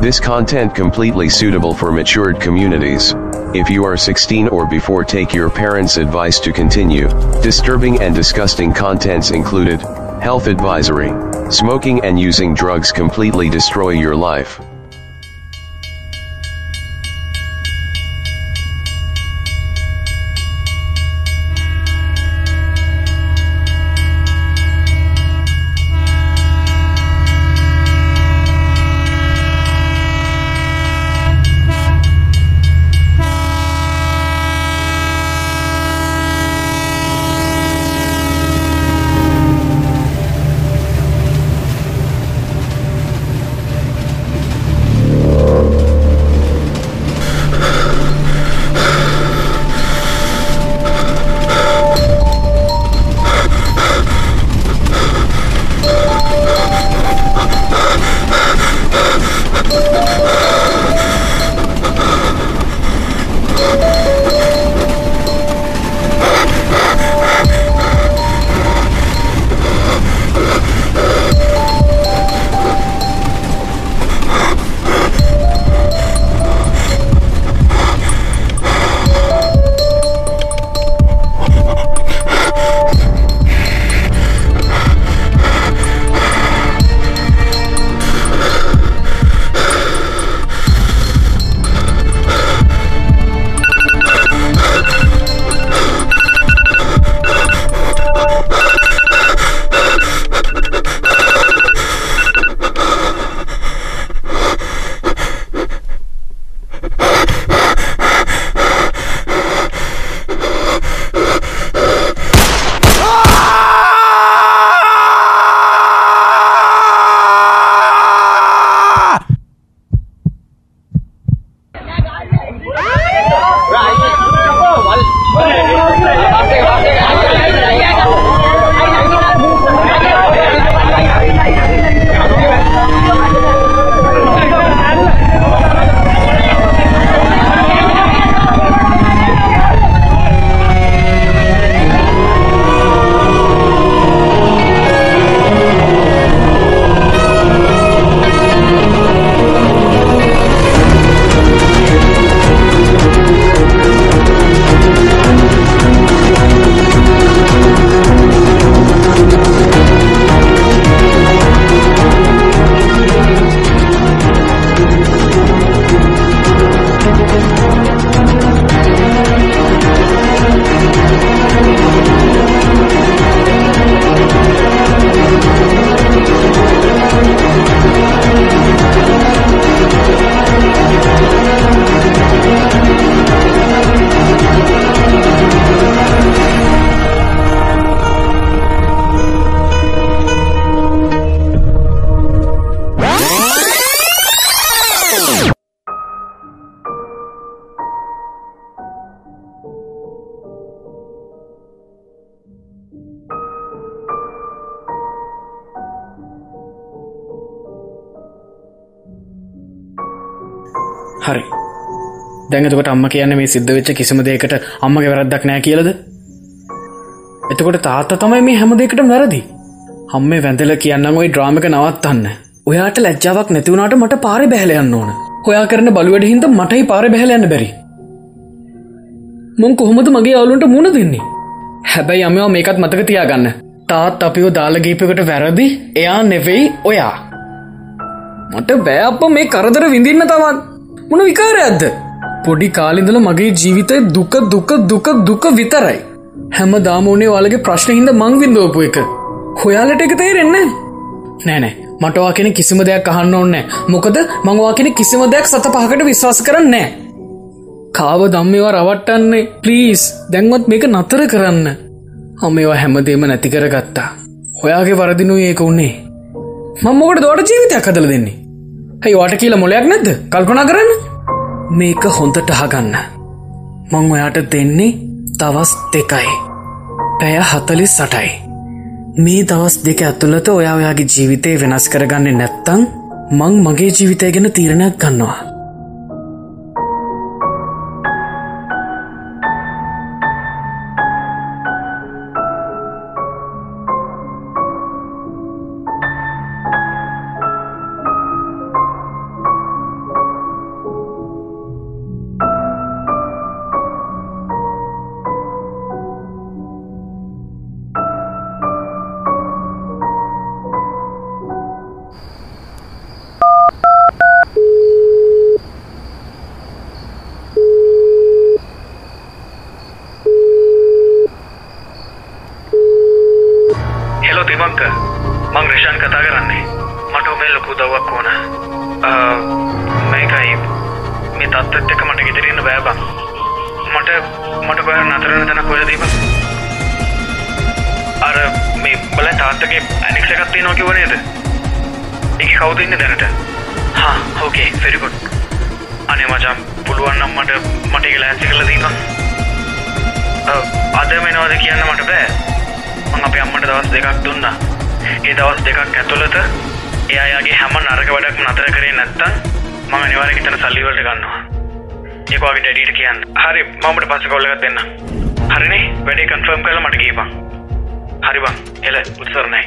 This content completely suitable for matured communities. If you are 16 or before take your parents' advice to continue. Disturbing and disgusting contents included health advisory. Smoking and using drugs completely destroy your life. හරි. දැඟතකොට අම්ම කියන්න මේ සිද්ධ වෙච්ච කිසිම දෙයකට අම්මගේ වැරද්දක් නෑ කියලද? එතකොට තාත්ත තමයි මේ හැම දෙකට වැරදි. හම්ම වැඳල කියන්න ඔයි ඩ්‍රාමික නවත්තන්න. ඔයාට ලැජ්ජාවක් නැතිවුණට මට පාරි බැහලයන්න ඕන. හොයා කරන බලුවට හින්ද මටයි පාර බැහලයන්න බැරි. මුන් කොහොමද මගේ අවුලුන්ට මුණ දෙන්නේ? හැබැයි අමවා මේකත් මතක තියාගන්න. තාත් අපිෝ දාලගීපකට වැරදි එයා නෙවෙයි ඔයා. මට බෑප මේ කරදර විඳින්න තවත්. මොන විකාරයක්ද? පොඩි කාලිඳල මගේ ජීවිතය දුක දුක දුක දුක විතරයි. හැම දාමෝනේ වාලගේ ප්‍රශ්න හින්ද මං විින්දෝපු එක. හොයාලට එක තේරෙන්නේ නෑනෑ මටවා කෙන කිසිම දෙයක් අහන්න ඕන්නෑ මොකද මංවා කෙන කිසිම දෙයක් සත පහකට විශ්වාස කරන්නේ කාව දම්මවා රවට්ටන්නේ. ප්ලීස් දැන්වත් මේක නතර කරන්න. හමේවා හැමදේම නැති කර ගත්තා ඔයාගේ වරදිනු ඒක උන්නේ මංමකට දොට ජීවිතයක් හදල දෙන්නේ? හැයි වාට කියල මොලයක් නැද්ද? කල්පනා කරන්න. මේක හොඳට අහගන්න. මං ඔයාට දෙන්නේ දවස් දෙකයි. පැය හතලි සටයි මේ දවස් දෙක ඇතුළත ඔයා ඔයාගේ ජීවිතය වෙනස් කරගන්නේ නැත්තං මං මගේ ජීවිතය ගැන තීරණයක් ගන්නවා. කතා කරන්නේ. මට ඔබේ ලොකු දවක් ඕන. මේකයි. මේ තත්ත්ත් එක මට ගෙතරන්න බෑබං මට මට බය නතරන තැන කොයදීම අර මේ බල තාත්තගේ ඇනික්ස එකත්ති නොකි වනේද එක කවුදන්න දැනට? හා හෝකේ ෆෙරිකුට් අනේ මචම් පුළුවන්නම් මට මට එක ලෑන්සි කළ දීම අද මෙනවාද කියන්න මට බෑ. මං අප අම්මට දවස් දෙකක් දුන්නා. ඒ දවස් දෙකක් ඇතුළත එයාගේ හැම නරක වැඩක් නතර කරේ නැත්තන් මම නිවාරක තන සල්ලිවලට ගන්නවා. ඒවාගේ ඩැඩීට කියන්න. හරි මමට පස්ස කොල්ලගත් දෙන්න හරිනේ? වැඩේ කන්ෆර්ම් කල මට ගේපන් හරිබං එල උත්සරණයි.